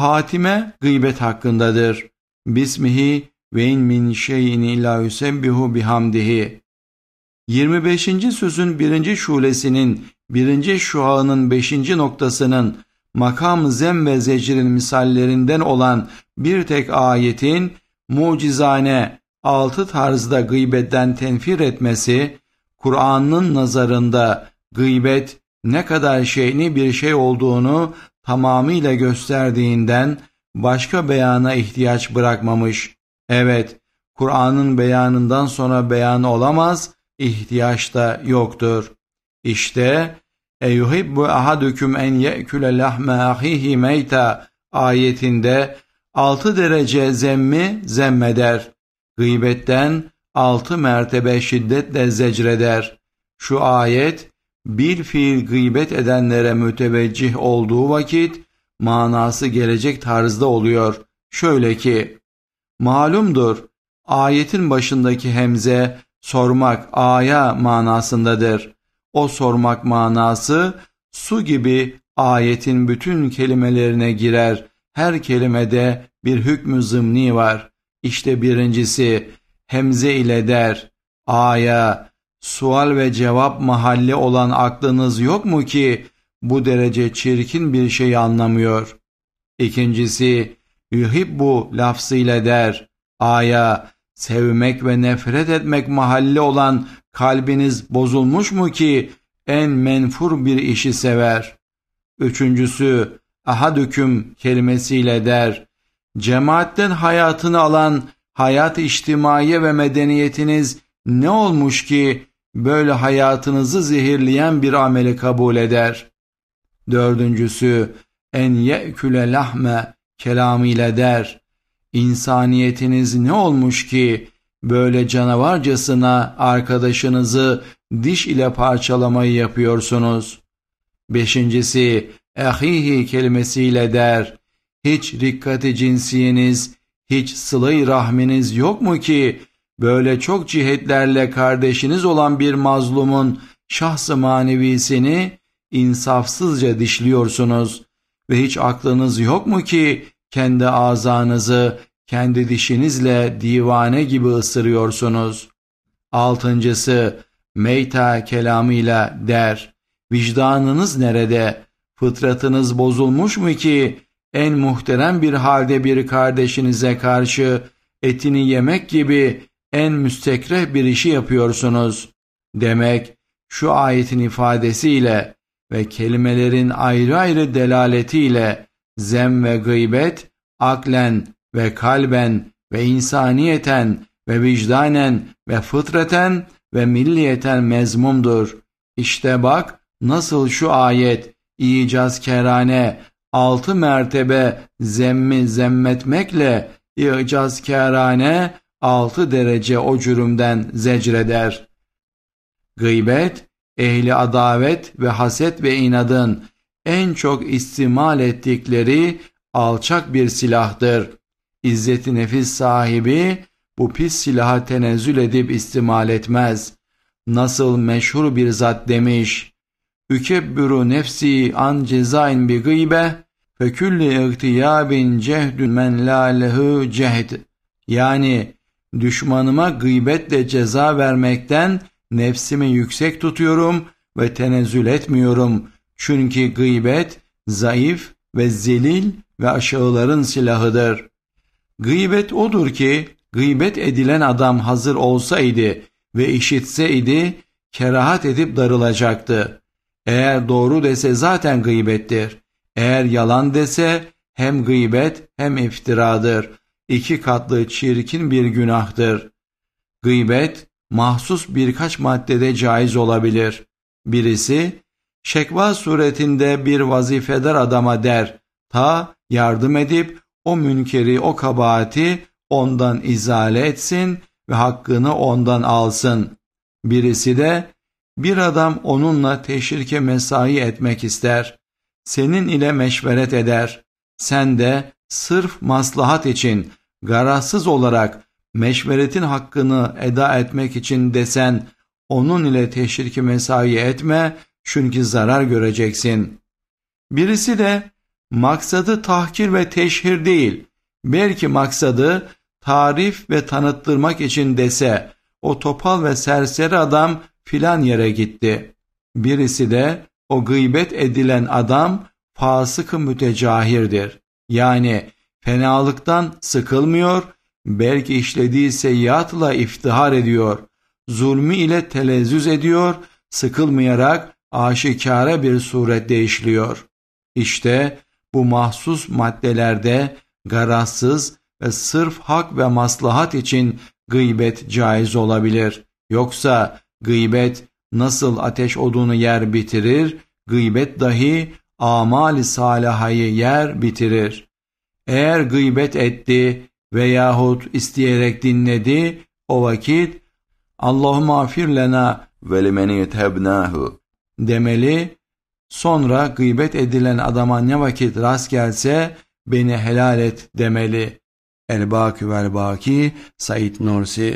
Hatime gıybet hakkındadır. Bismihi ve in min şeyin illa yusebbihu bihamdihi. 25. sözün birinci şulesinin birinci şuağının beşinci noktasının makam zem ve zecrin misallerinden olan bir tek ayetin mucizane altı tarzda gıybetten tenfir etmesi, Kur'an'ın nazarında gıybet ne kadar şeyni bir şey olduğunu tamamıyla gösterdiğinden başka beyana ihtiyaç bırakmamış. Evet, Kur'an'ın beyanından sonra beyan olamaz, ihtiyaç da yoktur. İşte Eyuhibbu ahadüküm en ye'küle lahme ahihi meyta ayetinde altı derece zemmi zemmeder. Gıybetten altı mertebe şiddetle zecreder. Şu ayet bir fiil gıybet edenlere müteveccih olduğu vakit manası gelecek tarzda oluyor. Şöyle ki, malumdur ayetin başındaki hemze sormak aya manasındadır. O sormak manası su gibi ayetin bütün kelimelerine girer. Her kelimede bir hükmü zımni var. İşte birincisi hemze ile der. Aya, sual ve cevap mahalli olan aklınız yok mu ki bu derece çirkin bir şey anlamıyor? İkincisi, yuhibbu lafzıyla der. Aya, sevmek ve nefret etmek mahalli olan kalbiniz bozulmuş mu ki en menfur bir işi sever? Üçüncüsü, ahadüküm kelimesiyle der. Cemaatten hayatını alan hayat içtimaiye ve medeniyetiniz ne olmuş ki böyle hayatınızı zehirleyen bir ameli kabul eder? Dördüncüsü, en ye'küle lahme kelamıyla der. İnsaniyetiniz ne olmuş ki böyle canavarcasına arkadaşınızı diş ile parçalamayı yapıyorsunuz? Beşincisi, ehihi kelimesiyle der. Hiç rikkati cinsiyeniz, hiç sıla rahminiz yok mu ki böyle çok cihetlerle kardeşiniz olan bir mazlumun şahsı manevisini insafsızca dişliyorsunuz ve hiç aklınız yok mu ki kendi azanızı kendi dişinizle divane gibi ısırıyorsunuz. Altıncısı meyta kelamıyla der. Vicdanınız nerede? Fıtratınız bozulmuş mu ki en muhterem bir halde bir kardeşinize karşı etini yemek gibi en müstekreh bir işi yapıyorsunuz. Demek şu ayetin ifadesiyle ve kelimelerin ayrı ayrı delaletiyle zem ve gıybet aklen ve kalben ve insaniyeten ve vicdanen ve fıtraten ve milliyeten mezmumdur. İşte bak nasıl şu ayet icaz kerane altı mertebe zemmi zemmetmekle icaz kerane altı derece o cürümden zecreder. Gıybet, ehli adavet ve haset ve inadın en çok istimal ettikleri alçak bir silahtır. İzzeti nefis sahibi bu pis silaha tenezzül edip istimal etmez. Nasıl meşhur bir zat demiş, Ükebbürü nefsi an cezain bi gıybe fe külli ihtiyabin cehdün men la lehu cehd. Yani düşmanıma gıybetle ceza vermekten nefsimi yüksek tutuyorum ve tenezzül etmiyorum. Çünkü gıybet zayıf ve zelil ve aşağıların silahıdır. Gıybet odur ki gıybet edilen adam hazır olsaydı ve işitseydi kerahat edip darılacaktı. Eğer doğru dese zaten gıybettir. Eğer yalan dese hem gıybet hem iftiradır. İki katlı çirkin bir günahtır. Gıybet mahsus birkaç maddede caiz olabilir. Birisi, şekva suretinde bir vazifedar adama der, ta yardım edip o münkeri, o kabahati ondan izale etsin ve hakkını ondan alsın. Birisi de bir adam onunla teşrike mesai etmek ister. Senin ile meşveret eder. Sen de sırf maslahat için garazsız olarak meşveretin hakkını eda etmek için desen onun ile teşriki mesai etme çünkü zarar göreceksin. Birisi de maksadı tahkir ve teşhir değil, belki maksadı tarif ve tanıttırmak için dese, o topal ve serseri adam filan yere gitti. Birisi de o gıybet edilen adam fasık-ı mütecahirdir. Yani fenalıktan sıkılmıyor, belki işlediği seyyiatla iftihar ediyor, zulmü ile telezzüz ediyor, sıkılmayarak aşikare bir surette işliyor. İşte bu mahsus maddelerde garazsız ve sırf hak ve maslahat için gıybet caiz olabilir. Yoksa gıybet nasıl ateş odunu yer bitirir, gıybet dahi amali salihayı yer bitirir. Eğer gıybet etti veyahut isteyerek dinledi, o vakit Allahümme afir lena ve limeni yetebnahu demeli, sonra gıybet edilen adama ne vakit rast gelse beni helal et demeli. El-Baki vel-Baki Said Nursi